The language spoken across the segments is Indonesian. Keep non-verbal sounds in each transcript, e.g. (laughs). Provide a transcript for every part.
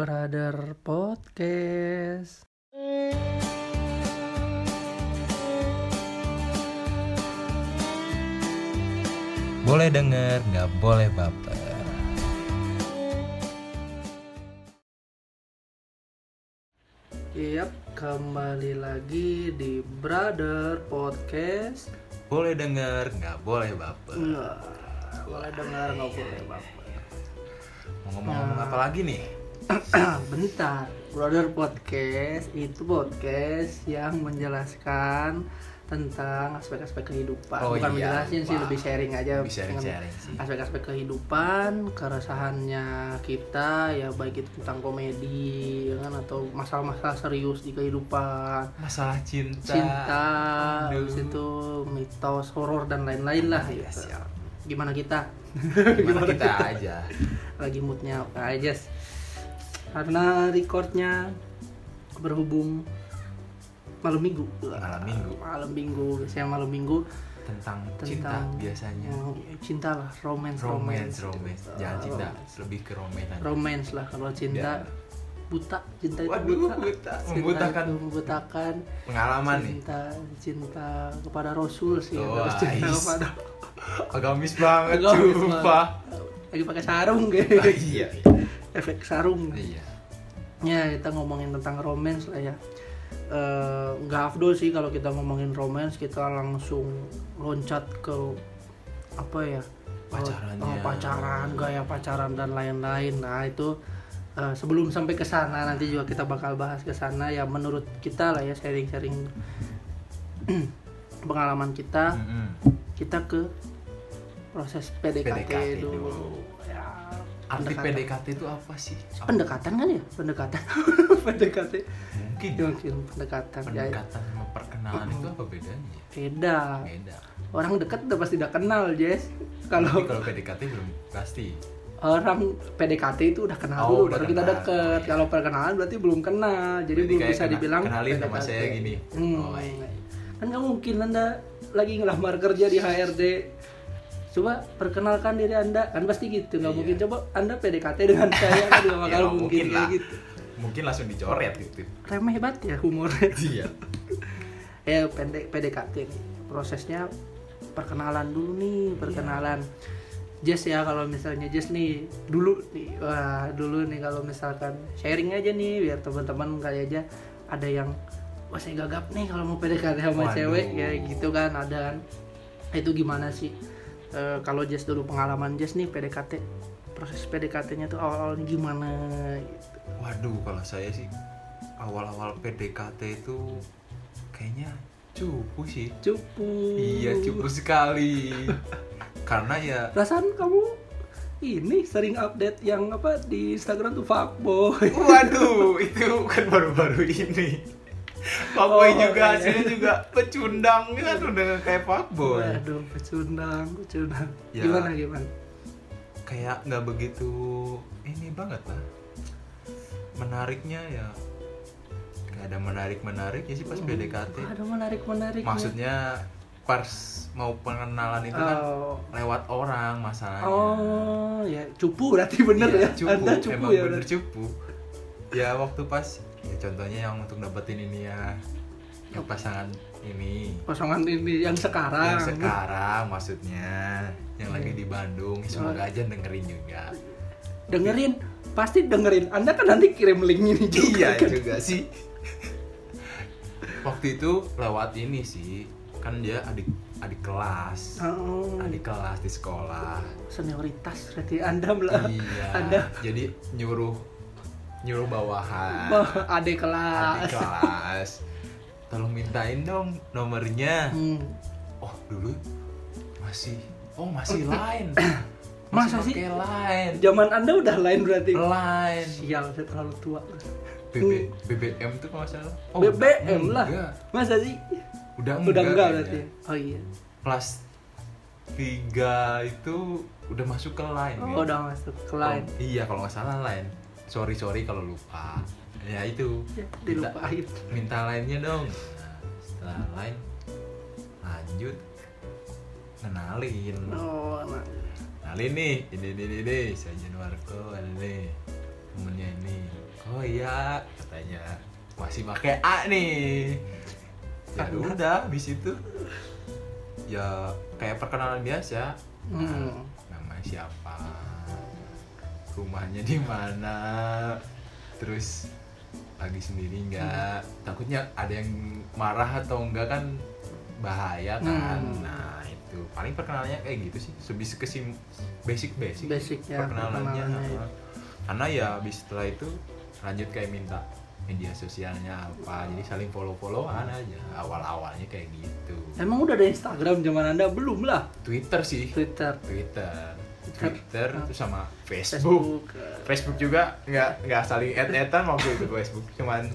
Brother Podcast. Boleh denger, nggak boleh baper. Yap, kembali lagi di Brother Podcast. Boleh denger, nggak boleh baper. Nggak, boleh dengar nggak boleh baper. Mau ngomong-ngomong apa lagi nih? (clears throat) Bentar, Brother Podcast itu podcast yang menjelaskan tentang aspek-aspek kehidupan. Oh Bukan iya, menjelasin sih, lebih sharing aja. Lebih sih. Aspek-aspek kehidupan, keresahannya kita, ya baik itu tentang komedi, ya kan, atau masalah-masalah serius di kehidupan. Masalah cinta. cinta, habis itu mitos horor dan lain-lain lah Iya, gitu. siap. Gimana kita? (laughs) Gimana kita aja? Lagi moodnya aja? Karena recordnya berhubung malam minggu. Malam minggu. Malam minggu, biasanya malam minggu Tentang, cinta tentang biasanya. oh, cinta lah, romance, Romance, romance, romance. gitu. Jangan cinta, Romance. lebih ke romance. Romance lah kalau cinta Ya. buta, cinta itu Waduh, buta. buta. Cinta Membutakan. itu membutakan. Pengalaman nih. cinta cinta kepada Rasul sih Oh, harus cinta ais. kepada Agamis banget, Agamis lagi pakai sarung gitu iya. Efek sarung Iya. ya kita ngomongin tentang romance lah ya Eh, nggak afdol sih kalau kita ngomongin romance kita langsung loncat ke apa ya Pacarannya. Oh, pacaran gaya pacaran dan lain-lain nah itu eh, sebelum sampai ke sana nanti juga kita bakal bahas ke sana ya menurut kita lah ya sharing-sharing (clears throat) pengalaman kita Mm-mm. kita ke proses PDKT, PDKT dulu. dulu. Arti. PDKT itu apa sih? Apa? Pendekatan kan ya? Pendekatan. (laughs) PDKT. Mungkin mungkin pendekatan. Pendekatan sama perkenalan itu apa bedanya? ya? beda. Beda. Orang dekat udah pasti udah kenal, Jess. Kalau kalau PDKT belum pasti. orang PDKT itu udah kenal Oh, dulu, udah baru kita deket. Iya. Kalau perkenalan berarti belum kenal, jadi Berarti belum bisa kena- dibilang kenalin PDKT. saya gini. Hmm. Oh, iya. Kan nggak mungkin anda lagi ngelamar kerja di HRD. Coba perkenalkan diri anda, kan pasti gitu. Nggak Iya. mungkin coba anda PDKT dengan saya kan juga (laughs) Ya, bakal nggak mungkin mungkin kayak lah. gitu. Mungkin langsung dicoret gitu. Remeh banget ya humornya. Iya. ya pendek PDKT nih prosesnya perkenalan dulu nih perkenalan Jess ya kalau misalnya Jess nih dulu nih wah dulu nih kalau misalkan sharing aja nih biar teman-teman kali aja ada yang wah saya gagap nih kalau mau PDKT sama Waduh. cewek ya gitu kan ada kan itu gimana sih Eh, kalau Jess dulu pengalaman Jess nih PDKT proses PDKT-nya tuh awal-awalnya gimana gitu. Waduh, kalau saya sih awal-awal PDKT itu kayaknya cupu sih. cupu Iya, cupu sekali. (laughs) Karena ya perasaan kamu ini sering update yang apa di Instagram tuh fuckboy Waduh, (laughs) itu kan baru-baru ini. Fuckboy Oh, juga, iya. hasilnya juga pecundang kan udah kayak fuckboy. Waduh, pecundang, pecundang. Ya. Gimana gimana? Kayak nggak begitu ini banget lah. Menariknya ya nggak ada menarik-menarik ya sih pas PDKT. Ada menarik menarik. Maksudnya pas mau pengenalan itu kan Oh. lewat orang masalahnya. Oh, ya cupu berarti bener Iya, ya. Cupu, Anda cupu emang ya. bener cupu. Ya waktu pas ya contohnya yang untuk dapetin ini ya yang pasangan ini Pasangan ini yang sekarang. yang sekarang maksudnya yang lagi di Bandung semoga aja dengerin juga Dengerin, pasti dengerin. Anda kan nanti kirim link ini juga. iya kan? juga sih waktu itu lewat ini sih kan dia adik adik kelas Oh, adik kelas di sekolah senioritas berarti Anda belah. iya Anda jadi nyuruh nyuruh bawahan Wah, (laughs) adik kelas. adik kelas tolong mintain dong nomornya Hmm. oh dulu masih oh masih lain (coughs) Masa sih? lain Zaman Anda udah lain berarti. lain Sial, saya terlalu tua. BB, BBM tuh kalau salah oh, BBM lah. enggak. Masa sih? udah enggak, Udah enggak berarti. Oh iya. kelas 3 itu udah masuk ke lain Oh, udah masuk ke lain. Oh, iya kalau nggak salah lain sorry sorry kalau lupa. Ya itu. Ya, Minta- dilupain. minta lainnya dong. Nah, setelah lain lanjut. Kenalin. Oh, nah. kenalin nih ini ini ini, ini. saya Januarko ini nih. Temennya ini. Iya katanya masih pakai A nih. Ya udah habis itu. Ya kayak perkenalan biasa. Hmm. namanya siapa rumahnya di mana? Terus lagi sendiri nggak? Takutnya ada yang marah atau enggak kan bahaya kan? Hmm. nah itu. Paling perkenalannya kayak gitu sih. Sebisa kesim basic basic. Basic ya, perkenalannya perkenalannya. Karena ya habis setelah itu lanjut kayak minta media sosialnya apa. Jadi saling follow followan aja. Awal awalnya kayak gitu. Emang udah ada Instagram zaman anda? Belum lah? Twitter sih. Twitter, Twitter Twitter itu sama Facebook. Facebook. Facebook juga nggak nggak saling add addan waktu itu (laughs) Facebook. Cuman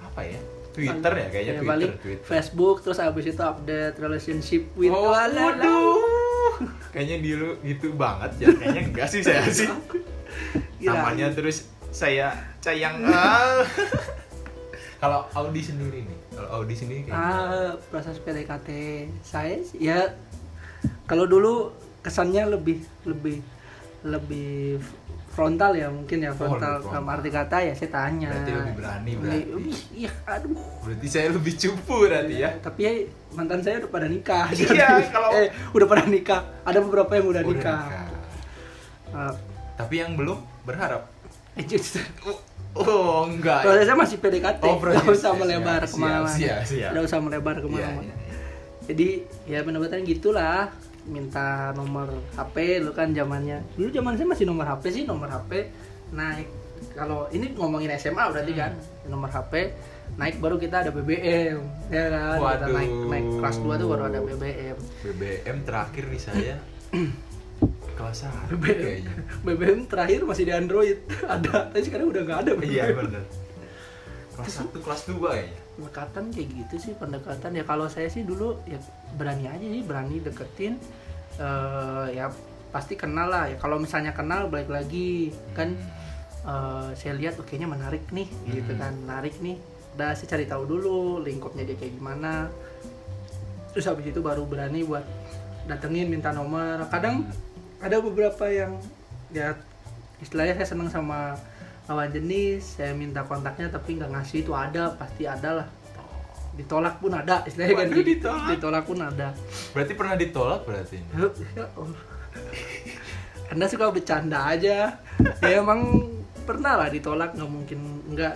apa ya? Twitter ya kayaknya Ya, Twitter paling Twitter. Facebook terus abis itu update relationship with oh waduh. (laughs) Kayaknya dulu gitu banget ya. Kayaknya enggak sih saya sih. (laughs) Namanya terus saya sayang kalau Audi sendiri nih kalau Audi sendiri kayak gimana? Ah, proses PDKT saya ya kalau dulu kesannya lebih lebih lebih frontal ya mungkin ya frontal lebih dalam arti kata ya saya tanya. Berarti lebih berani, berarti. lebih, iya aduh. Berarti saya lebih cupu berarti ya. tapi ya mantan saya udah pada nikah. (laughs) Iya, kalau- eh udah pada nikah. Ada beberapa yang udah Udah nikah. nikah. Ah, tapi yang belum berharap? Eh, oh, oh enggak. Prosesnya masih PDKT Oh, proses. nggak usah Siap, melebar siap, ke mana-mana. siap, siap. nggak usah melebar Iya, iya, iya. jadi ya benar-benar gitulah minta nomor HP lu kan zamannya. Dulu zaman saya masih nomor HP sih nomor HP naik. Kalau ini ngomongin SMA berarti kan nomor HP naik baru kita ada BBM ya kan? Kita naik naik kelas 2 tuh baru ada BBM BBM terakhir di saya. (clears throat) Kelas satu BBM kayaknya. BBM terakhir masih di Android. (laughs) Ada tapi sekarang udah nggak ada BBM iya bener. Kelas satu kelas dua kayaknya. Pendekatan kayak gitu sih pendekatan. Ya kalau saya sih dulu ya berani aja sih berani deketin Eh, ya pasti kenal lah. Ya kalau misalnya kenal balik lagi. Kan eh, saya lihat oh, kayaknya menarik nih gitu Hmm. kan. Menarik nih. Udah saya cari tahu dulu lingkupnya dia kayak gimana. Terus habis itu baru berani buat datengin minta nomor. Kadang ada beberapa yang ya istilahnya saya seneng sama lawan jenis saya minta kontaknya tapi nggak ngasih itu ada pasti ada lah ditolak pun ada istilahnya kan Waduh, gitu. ditolak. ditolak pun ada berarti pernah ditolak berarti (laughs) Ya Allah. Anda suka bercanda aja. Ya emang pernah lah ditolak nggak mungkin nggak.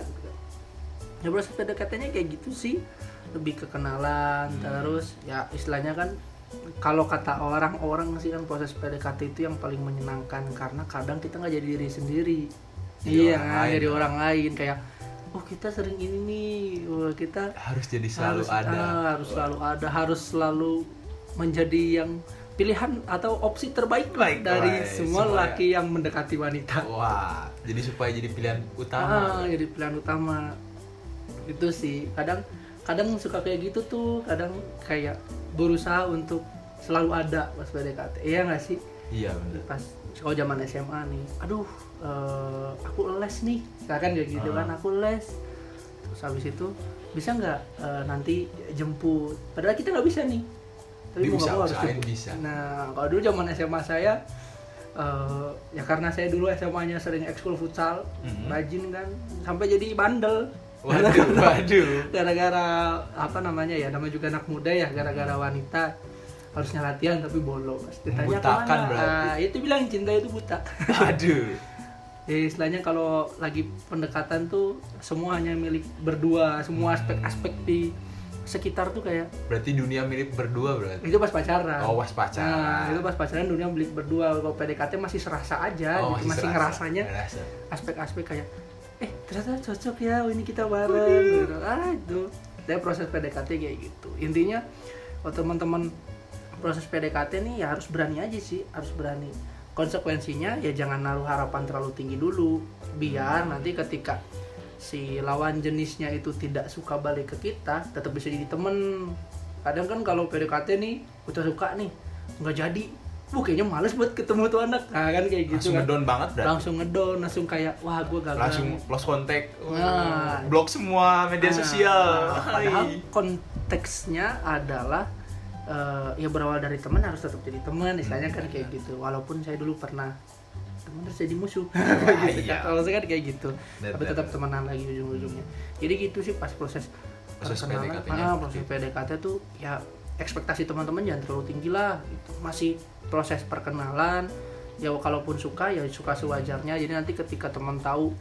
Ya proses PDKT-nya kayak gitu sih. Lebih kekenalan terus ya istilahnya kan kalau kata orang-orang sih kan proses PDKT itu yang paling menyenangkan karena kadang kita nggak jadi diri sendiri. Jadi iya, orang lain. jadi orang lain kayak oh kita sering ini nih, oh, kita harus jadi selalu harus ada. ah, harus selalu ada harus selalu menjadi yang pilihan atau opsi terbaik lah Baik, dari baik. semua Semua laki yang mendekati wanita. Wah jadi supaya jadi pilihan ah, utama jadi pilihan utama. Itu sih. Kadang kadang suka kayak gitu tuh. Kadang kayak berusaha untuk selalu ada pas PDKT iya nggak sih? Iya bener. Pas kalau zaman SMA nih. Aduh eh, aku les nih kan kayak gitu Ah. kan aku les terus habis itu bisa nggak eh, nanti jemput padahal kita nggak bisa nih tapi mau nggak harus jemput. bisa. nah kalau dulu zaman SMA saya eh, ya karena saya dulu SMA-nya sering ekskul futsal Mhm. rajin kan sampai jadi bandel waduh (laughs) waduh gara-gara apa namanya ya namanya juga anak muda ya gara-gara wanita harusnya latihan tapi bolos ditanya ke mana berarti. Ah, itu bilang cinta itu buta aduh (laughs) ya istilahnya kalau lagi pendekatan tuh semua hanya milik berdua semua aspek-aspek di sekitar tuh kayak berarti dunia milik berdua berarti itu pas pacaran Oh, pas pacaran. nah, itu pas pacaran dunia milik berdua kalau PDKT masih serasa aja Oh, gitu. masih, serasa. ngerasanya Ngerasa. aspek-aspek kayak eh ternyata cocok ya oh, ini kita bareng gitu. ah itu dari proses PDKT kayak gitu intinya kalau teman-teman proses PDKT nih ya harus berani aja sih harus berani konsekuensinya ya jangan naruh harapan terlalu tinggi dulu. Biar nanti ketika si lawan jenisnya itu tidak suka balik ke kita tetap bisa jadi temen. Kadang kan kalau PDKT nih udah suka nih nggak jadi. Wah kayaknya males buat ketemu tuh anak. Nah kan kayak gitu langsung kan. ngedown banget berarti. Langsung ngedon langsung kayak wah gue gagal. Langsung lost contact. Nah. blok semua media Nah, sosial. Padahal konteksnya adalah eh, ya berawal dari teman harus tetap jadi teman istilahnya kan kayak gitu walaupun saya dulu pernah teman terus jadi musuh (laughs) Wah, gitu iya. kan. kalau saya kan kayak gitu Benar, tapi tetap benar. temenan lagi ujung-ujungnya jadi gitu sih pas proses Proses PDKT-nya ah, proses. PDKT tuh ya ekspektasi teman-teman jangan terlalu tinggi lah gitu. masih proses perkenalan ya kalaupun suka ya suka sewajarnya jadi nanti ketika teman tahu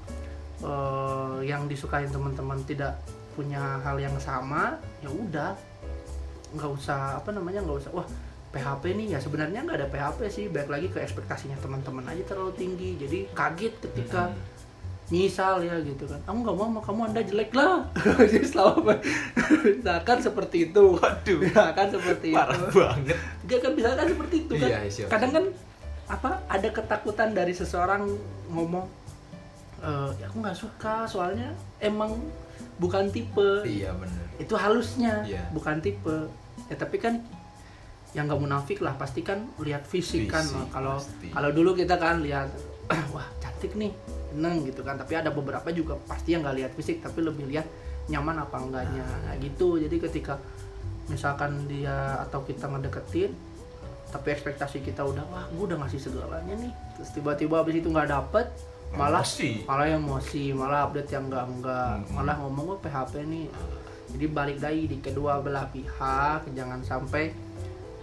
eh, yang disukain teman-teman tidak punya hal yang sama ya udah nggak usah apa namanya nggak usah wah PHP nih ya sebenarnya nggak ada PHP sih baik lagi ke ekspektasinya teman-teman aja terlalu tinggi jadi kaget ketika Mm-mm. nyisal ya gitu kan. Aku nggak mau sama kamu anda jelek lah. (laughs) Jadi selama misalkan seperti itu. Waduh. Misalkan seperti parah itu banget. Dia kan misalkan seperti itu kan. Iya, siap, kadang siap. kan apa ada ketakutan dari seseorang ngomong "Eh, ya aku nggak suka soalnya emang bukan tipe. Iya bener. Itu halusnya Iya. bukan tipe ya tapi kan yang nggak munafik lah pasti kan lihat fisik, kan kalau kalau dulu kita kan lihat (clears throat) wah cantik nih seneng gitu kan. Tapi ada beberapa juga pasti yang nggak lihat fisik tapi lebih lihat nyaman apa enggaknya. Nah, gitu. Jadi ketika misalkan dia atau kita ngedeketin tapi ekspektasi kita udah wah gue udah ngasih segalanya nih. Terus tiba-tiba habis itu nggak dapet malah Emosi. malah emosi malah update yang enggak enggak Mm-mm. malah ngomong gue PHP nih jadi balik lagi di kedua belah pihak jangan sampai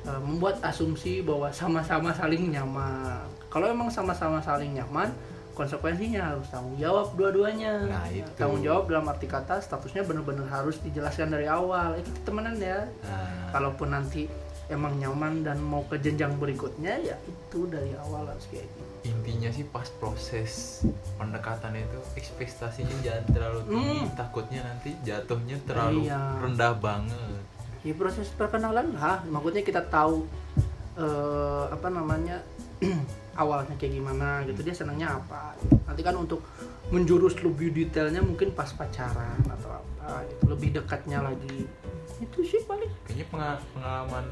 uh, membuat asumsi bahwa sama-sama saling nyaman. Kalau emang sama-sama saling nyaman konsekuensinya harus tanggung jawab dua-duanya. Nah, itu. tanggung jawab dalam arti kata statusnya benar-benar harus dijelaskan dari awal. Eh kita temenan ya. Nah, kalaupun nanti emang nyaman dan mau ke jenjang berikutnya ya itu dari awal harus kayak gitu. Intinya sih pas proses pendekatan itu ekspektasinya jangan terlalu tinggi. Hmm. takutnya nanti jatuhnya terlalu Iya. rendah banget. Ya proses perkenalan lah maksudnya kita tahu eh, apa namanya (clears throat) awalnya kayak gimana gitu dia senangnya apa? Nanti kan untuk menjurus lebih detailnya mungkin pas pacaran atau apa gitu lebih dekatnya lagi itu sih paling. Kayaknya penga- pengalaman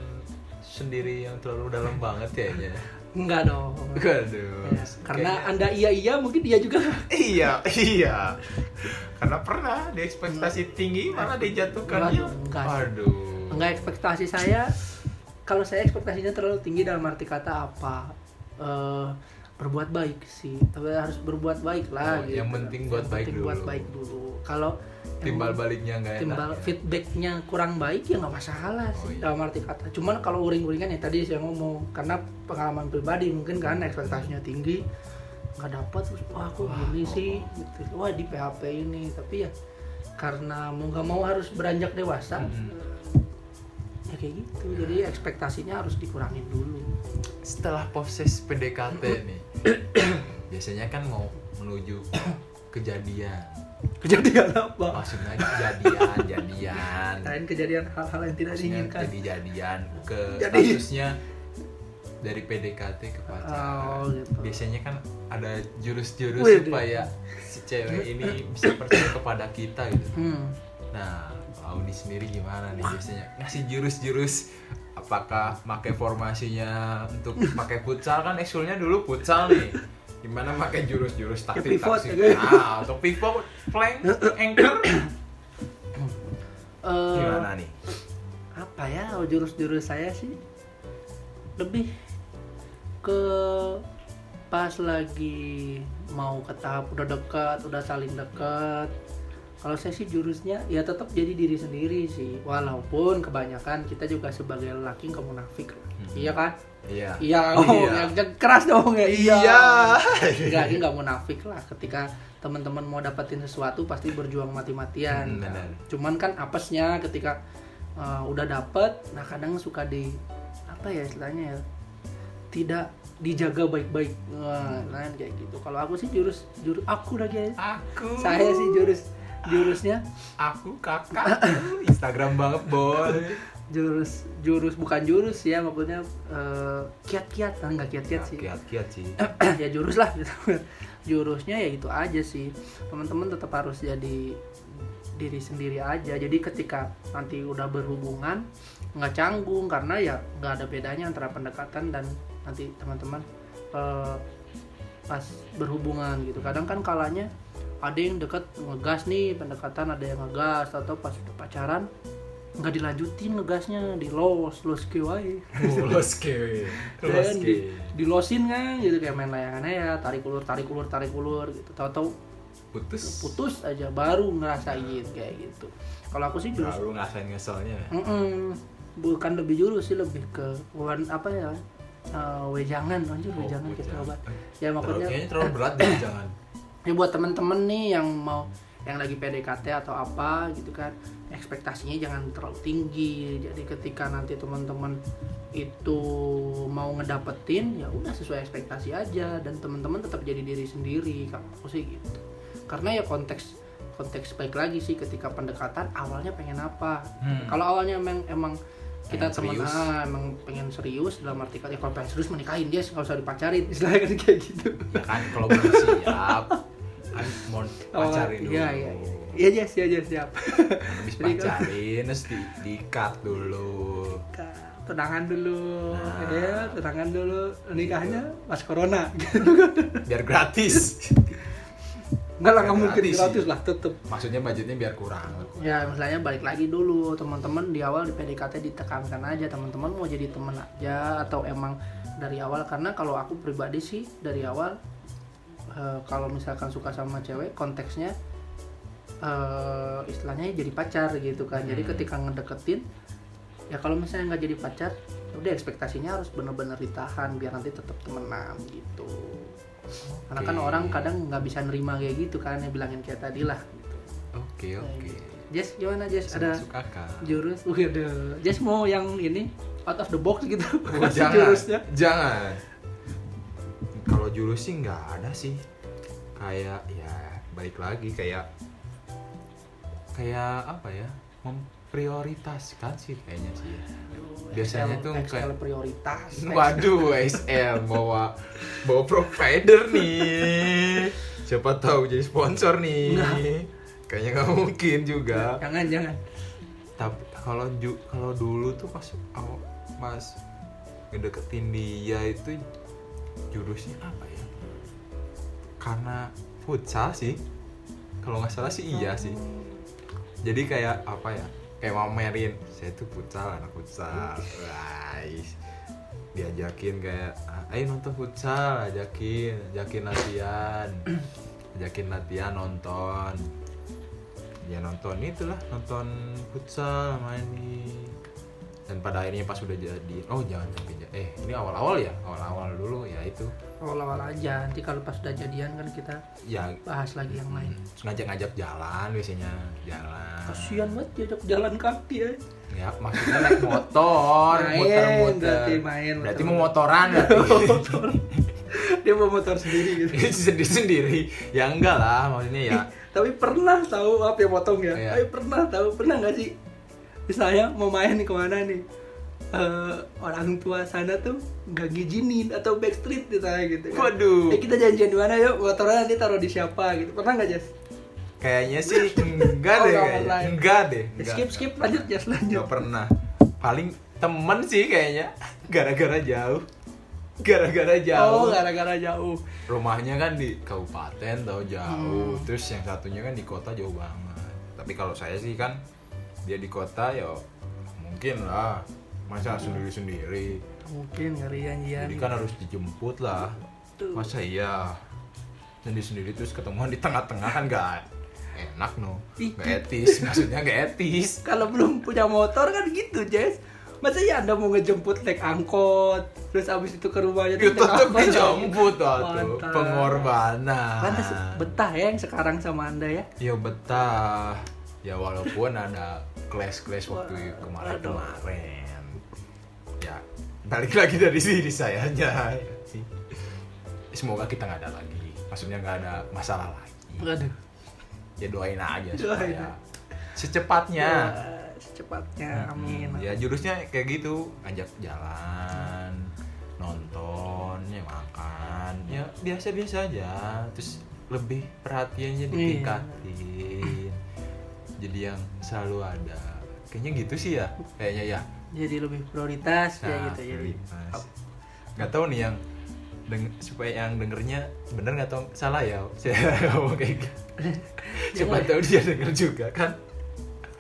sendiri yang terlalu dalam banget kayaknya enggak dong. Waduh. Ya, karena Kayaknya- anda iya iya mungkin dia juga. Iya iya. Karena pernah di ekspektasi tinggi malah dijatuhkannya. Waduh, enggak aduh enggak ekspektasi saya kalau saya ekspektasinya terlalu tinggi dalam arti kata apa? Eh, berbuat baik sih. Tapi harus berbuat baik lah Oh, yang penting buat Yang baik penting buat dulu. baik dulu. Kalau timbal baliknya nggak enak timbal ya. feedbacknya kurang baik ya nggak masalah Oh, sih iya. dalam arti kata cuman kalau uring-uringan ya tadi saya ngomong karena pengalaman pribadi mungkin kan ekspektasinya tinggi nggak dapat terus wah aku Wah, gini oh, sih gitu. wah di PHP ini tapi ya karena mau nggak mau harus beranjak dewasa Mm-mm. ya kayak gitu jadi ekspektasinya harus dikurangin dulu setelah proses PDKT (clears throat) nih biasanya kan mau menuju kejadian. Kejadian apa? Maksudnya jadian jadian. Lain kejadian hal-hal yang tidak maksudnya diinginkan. jadi jadian ke Jadi- statusnya dari PDKT ke pacaran Oh, gitu. biasanya kan ada jurus-jurus supaya si cewek ini bisa percaya kepada kita gitu. Hmm. Nah, Audi sendiri gimana nih biasanya? Ngasih jurus-jurus apakah pakai formasinya untuk pakai futsal? Kan eksulnya dulu futsal nih gimana pakai jurus-jurus taktik pivot, taktik nah atau pivot. Flank (coughs) anchor. Eh, gimana nih? apa ya jurus-jurus saya sih lebih ke pas lagi mau ke tahap udah dekat udah saling dekat kalau saya sih jurusnya ya tetap jadi diri sendiri sih walaupun kebanyakan kita juga sebagai lelaki nggak munafik lah. Hmm. iya kan iya iya (laughs) oh, Iya. yang keras dong ya Iya. nggak ini nggak munafik lah ketika teman-teman mau dapetin sesuatu pasti berjuang mati-matian Hmm, benar. cuman kan apesnya ketika uh, udah dapet nah kadang suka di apa ya istilahnya ya tidak dijaga baik-baik Wah, Hmm. nah kayak gitu kalau aku sih jurus jurus aku lagi ya. aku saya sih jurus jurusnya? Aku kakak Instagram banget boy. Jurus jurus bukan jurus ya maksudnya eh, kiat-kiat. Kan nggak kiat-kiat sih. Kiat-kiat sih. (clears throat) Ya jurus lah. Gitu (laughs) jurusnya ya itu aja sih. Teman-teman tetap harus jadi diri sendiri aja. Jadi ketika nanti udah berhubungan nggak canggung karena ya nggak ada bedanya antara pendekatan dan nanti teman-teman eh, pas berhubungan gitu. Kadang kan kalanya ada yang deket ngegas nih pendekatan ada yang ngegas atau pas udah pacaran nggak dilanjutin ngegasnya di los los ke wae Los Dan (laughs) ke. di, dilosin kan gitu kayak main layangannya ya tarik ulur tarik ulur tarik ulur gitu tahu-tahu Putus. putus aja baru ngerasain kayak gitu kalau aku sih jurus Baru ngerasain ngeselnya. ya? Mm-mm. bukan lebih jurus sih lebih ke wan apa ya eh, wejangan anjir Oh, wejangan kita wejangan. coba ya maksudnya terlalu berat deh jangan. Ya buat temen-temen nih yang mau yang lagi PDKT atau apa gitu kan. Ekspektasinya jangan terlalu tinggi. Jadi ketika nanti teman-teman itu mau ngedapetin ya udah sesuai ekspektasi aja. Dan teman-teman tetap jadi diri sendiri kalau aku sih gitu. Karena ya konteks konteks baik lagi sih ketika pendekatan awalnya pengen apa. Hmm. kalau awalnya emang emang kita serius. ah, emang pengen serius dalam arti kata ya kalau pengen serius menikahin dia nggak usah dipacarin. (laughs) Istilahnya kan kayak gitu. Ya kan kalau belum siap kan mau pacarin dulu. iya iya iya iya Jess, iya siap Habis pacarin terus di, di cut dulu. tenangan dulu Nah. ya tenangan dulu nikahnya pas corona gitu Biar gratis. (laughs) nggak lah nggak Gratis mungkin sih. gratis lah tetep Maksudnya budgetnya biar kurang. ya misalnya balik lagi dulu teman-teman di awal di PDKT ditekankan aja teman-teman mau jadi temen aja atau emang dari awal karena kalau aku pribadi sih dari awal eh, kalau misalkan suka sama cewek konteksnya eh, istilahnya jadi pacar gitu kan jadi Hmm. ketika ngedeketin ya kalau misalnya nggak jadi pacar ya udah ekspektasinya harus bener-bener ditahan biar nanti tetap temenan gitu karena kan orang kadang nggak bisa nerima kayak gitu kan ya bilangin kayak tadi lah gitu. Oke oke. Jess gimana Jess ada Masuk akal. jurus waduh Jess mau yang ini out of the box gitu Oh, (laughs) jangan, jurusnya jangan. Kalau jurus sih nggak ada sih. Kayak ya balik lagi kayak kayak apa ya? Memprioritaskan sih kayaknya sih. ya. Biasanya XL, tuh kayak- prioritas (laughs) Waduh, SL bawa bawa provider nih. Siapa tahu jadi sponsor nih. Kayaknya nggak mungkin juga. jangan jangan Tapi kalau kalau dulu tuh pas awal pas ngedeketin dia itu jurusnya apa ya? Karena futsal sih. Kalau nggak salah sih iya sih. Jadi kayak apa ya? Kayak mamerin saya tuh futsal anak futsal. Guys. Diajakin kayak "Ah, ayo nonton futsal, ajakin, ajakin latihan. Ajakin latihan nonton ya nonton itulah nonton futsal main di dan pada akhirnya pas udah jadi oh jangan sampai ja- eh ini awal-awal ya? Awal-awal dulu ya itu. Awal-awal aja nanti kalau pas udah jadian kan kita ya. bahas lagi yang lain. Terus ngajak-ngajak jalan biasanya jalan. Kasian banget diajak jalan kaki ya ya maksudnya naik motor Main, muter-muter. berarti main, berarti mau motoran berarti. (laughs) Dia bawa motor sendiri gitu. (laughs) Sendiri sendiri ya enggak lah maksudnya ya. Tapi pernah tahu apa yang potong ya Iya. tapi pernah tahu pernah nggak sih misalnya mau main ke mana nih Eh, orang tua sana tuh nggak ngizinin atau backstreet misalnya gitu kan. Waduh. Eh, kita janjian di mana yuk motornya nanti taruh di siapa gitu pernah nggak Jas? kayaknya sih (laughs) enggak Oh, deh kayaknya pernah. enggak deh Eh, enggak. skip skip lanjut Jas lanjut Gak pernah. Paling temen sih kayaknya. (laughs) Gara-gara jauh. Gara-gara oh jauh. gara-gara jauh Rumahnya kan di kabupaten tau jauh. Hmm. Terus yang satunya kan di kota jauh banget. Tapi kalau saya sih kan dia di kota ya mungkin lah. Masa sendiri-sendiri. mungkin kali janjian Jadi kan harus dijemput lah. Masa iya sendiri-sendiri terus ketemuan di tengah-tengah kan gak enak no. Gak etis. Maksudnya gak etis. (laughs) kalau belum punya motor kan gitu Jess masa ya anda mau ngejemput naik angkot terus abis itu ke rumahnya Ya tetep angkot. dijemput tuh pengorbanan. Pantes betah ya yang sekarang sama anda ya Ya betah. Ya walaupun ada clash-clash waktu Wah, kemarin-kemarin. Ya balik lagi dari diri saya aja. sih. Semoga kita nggak ada lagi. Maksudnya nggak ada masalah lagi. Aduh. Ya doain aja Doain. supaya secepatnya. Ya, secepatnya amin. Ya jurusnya kayak gitu, ajak jalan, nonton, ya makan, ya biasa-biasa aja. Terus lebih perhatiannya Iya. ditingkatin. Jadi yang selalu ada. Kayaknya gitu sih ya, kayaknya ya. Jadi lebih prioritas Nah, gitu jadi. prioritas. Nggak tahu nih yang deng- supaya yang dengernya bener nggak tahu salah ya (laughs) saya ngomong kayak gitu. (laughs) Siapa tahu dia denger juga kan.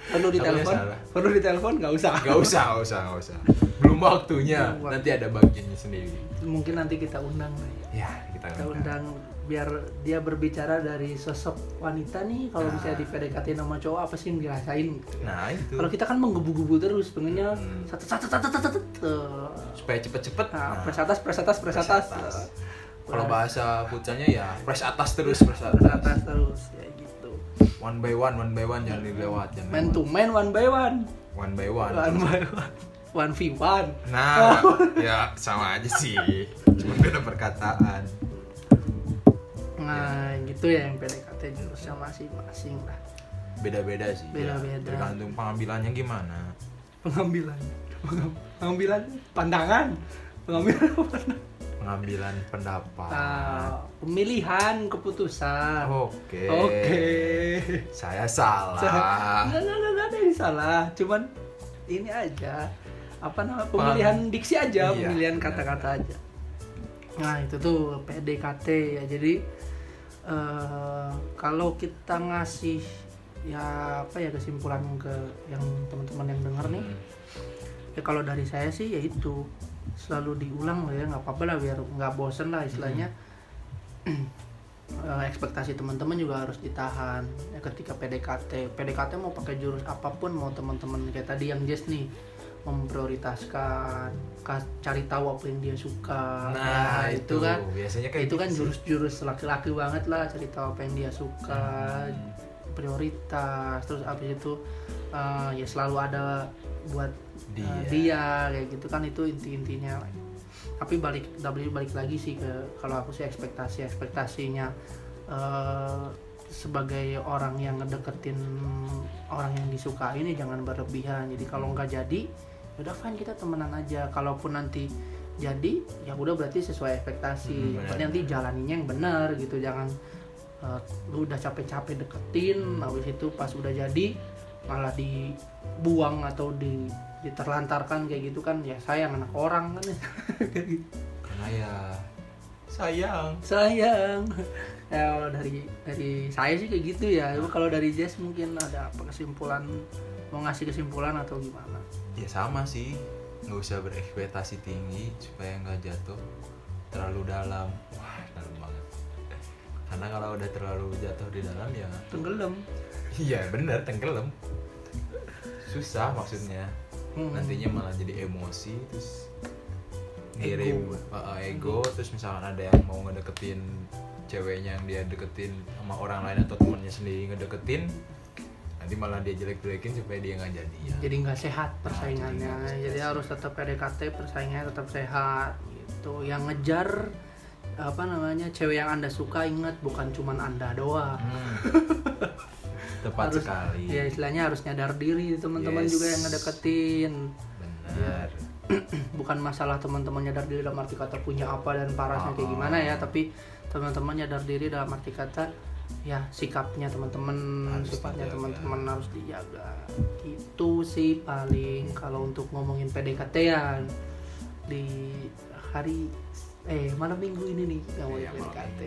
perlu ditelepon perlu ditelepon nggak usah Gak usah, gak usah, gak usah. Belum waktunya. Belum waktu. Nanti ada bagiannya sendiri. mungkin nanti kita undang ya Ya, kita kita undang. undang biar dia berbicara dari sosok wanita nih kalau Nah. misalnya di PDKT sama cowok apa sih yang dirasain gitu. Nah, itu. kalau kita kan menggebu-gebu terus pengennya Hmm. satu satu satu satu satu. Supaya cepet-cepet. nah, nah, press atas press atas press press atas, atas. Nah, Kalau bahasa pucanya ya press atas terus, press press atas. atas terus ya gitu One by one, one by one jangan dilewat, jangan man to man one by one One by one. one by one one v one Nah, (laughs) ya sama aja sih. Cuma beda perkataan. Nah gitu ya yang PDKT jurusnya masing-masing lah Beda-beda sih. ya. Beda-beda. Tergantung pengambilannya gimana. pengambilan (laughs) pengambilan pandangan pengambilan (laughs) pandangan Pengambilan pendapat. Ah, pemilihan keputusan Oke. oke Saya salah. nggak nggak nggak ada yang salah cuman ini aja apa nama pemilihan diksi aja Iya, pemilihan kata-kata aja nah itu tuh PDKT ya jadi eh, kalau kita ngasih ya apa ya kesimpulan ke yang teman-teman yang denger nih Hmm. ya kalau dari saya sih ya itu. Selalu diulang lah ya nggak apa-apa lah biar nggak bosen lah istilahnya. Eh, ekspektasi teman-teman juga harus ditahan. Ya ketika PDKT PDKT mau pakai jurus apa pun mau teman-teman kayak tadi yang Jess nih memprioritaskan ka- cari tahu apa yang dia suka Nah, Ya, itu, kan biasanya kayak itu kan gitu sih. jurus-jurus laki-laki banget lah cari tahu apa yang dia suka Hmm. prioritas terus abis itu eh, ya selalu ada buat eh, Dia. dia kayak gitu kan itu inti-intinya tapi balik W balik lagi sih ke kalau aku sih ekspektasi ekspektasinya eh, sebagai orang yang ngedeketin orang yang disukai ini jangan berlebihan jadi kalau nggak jadi ya udah fine kita temenan aja kalaupun nanti jadi ya udah berarti sesuai ekspektasi Hmm, benar. nanti jalaninya yang benar gitu jangan eh, lu udah capek-capek deketin habis itu pas udah jadi malah dibuang atau di diterlantarkan kayak gitu kan ya sayang anak orang kan. (laughs) Karena ya sayang. sayang ya kalau dari dari saya sih kayak gitu ya Cuma kalau dari Jess mungkin ada apa kesimpulan mau ngasih kesimpulan atau gimana Ya sama sih. Nggak usah berekspektasi tinggi supaya nggak jatuh terlalu dalam. Wah, dalam banget. Karena kalau udah terlalu jatuh di dalam ya tenggelam Iya bener tenggelam Susah maksudnya Hmm. Nantinya malah jadi emosi Terus Ego. ngirim uh, uh, ego Terus misalkan ada yang mau ngedeketin Ceweknya yang dia deketin sama orang lain Atau temennya sendiri ngedeketin Nanti malah dia jelek-jelekin supaya dia nggak jadi ya jadi nggak sehat persaingannya jadi nggak jadi sehat. harus tetap PDKT persaingannya tetap sehat gitu yang ngejar apa namanya cewek yang anda suka ingat bukan cuman anda doang Hmm. Tepat harus sekali ya istilahnya harus nyadar diri teman-teman Yes. juga yang ngedeketin Benar (clears throat) bukan masalah teman-teman nyadar diri dalam arti kata punya apa dan parasnya kayak Ah. gimana ya tapi teman-teman nyadar diri dalam arti kata ya sikapnya teman-teman sifatnya teman-teman harus dijaga. Itu sih paling kalau untuk ngomongin PDKT-an di hari eh malam minggu ini nih yang mau Iya, malam PDKT.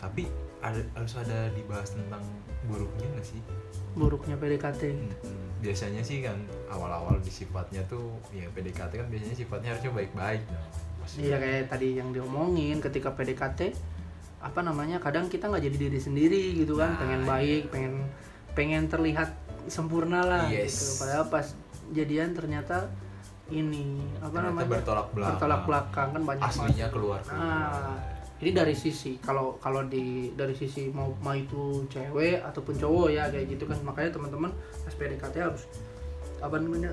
Tapi ada, harus ada dibahas tentang buruknya nggak sih? buruknya PDKT Hmm, biasanya sih kan awal-awal di sifatnya tuh ya PDKT kan biasanya sifatnya harusnya baik-baik Maksudnya- Iya kayak tadi yang diomongin ketika PDKT apa namanya kadang kita nggak jadi diri sendiri gitu kan Nah, pengen iya. baik pengen pengen terlihat sempurna lah Yes. gitu padahal pas jadian ternyata ini apa Ternyata namanya bertolak belakang. bertolak belakang kan banyak aslinya keluar Nah, ini dari sisi kalau kalau di dari sisi mau mau itu cewek ataupun cowok ya kayak gitu kan makanya teman-teman pas PDKT harus apa namanya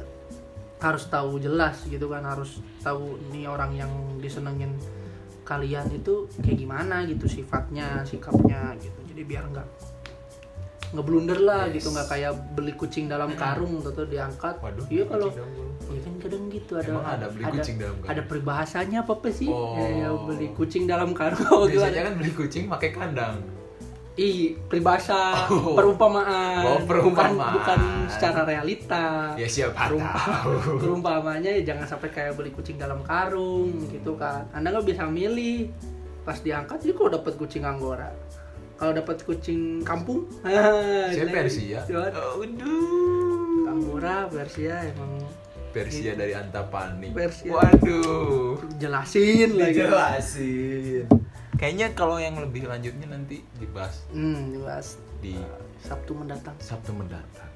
harus tahu jelas gitu kan harus tahu nih orang yang disenengin kalian itu kayak gimana gitu sifatnya sikapnya gitu jadi biar nggak ngeblunder lah Yes. gitu nggak kayak beli kucing dalam karung atau diangkat Waduh, iya kalau. Iya kan kadang gitu ada Emang ada beli kucing dalam karung? ada peribahasanya apa apa sih Oh. ya, beli kucing dalam karung (laughs) biasanya kan beli kucing pakai kandang ih peribahasa Oh. perumpamaan Oh, perumpamaan. bukan bukan secara realita ya siapa Perumpa- tahu perumpamanya ya jangan sampai kayak beli kucing dalam karung gitu kan anda nggak bisa milih pas diangkat sih kok dapat kucing anggora kalau dapat kucing kampung Saya jelek. Persia. Waduh. Aduh. Tambora Persia emang Persia dari Antapani. Persia. Waduh. jelasin lagi Dijelasin. Kayaknya kalau yang lebih lanjutnya nanti dibahas. Hmm jelas di Sabtu mendatang. Sabtu mendatang.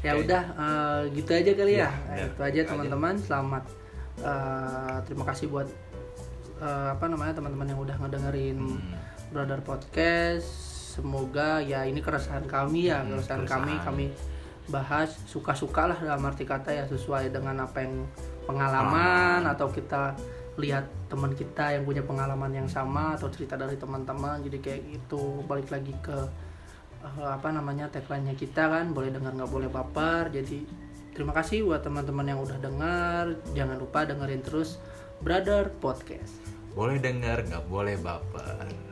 Ya Oke. udah eh, gitu aja kali ya, Ya, Nah, itu aja teman-teman. Selamat eh, terima kasih buat eh, apa namanya teman-teman yang udah ngedengerin Hmm. Brother Podcast. Semoga ya ini keresahan kami ya. Hmm, keresahan kami keresahan. kami bahas suka-suka lah dalam arti kata ya sesuai dengan apa yang pengalaman. atau kita lihat teman kita yang punya pengalaman yang sama atau cerita dari teman-teman jadi kayak gitu. Balik lagi ke eh, apa namanya tagline-nya kita kan boleh dengar nggak boleh baper. Jadi terima kasih buat teman-teman yang udah dengar. Jangan lupa dengerin terus Brother Podcast. Boleh dengar, nggak boleh baper.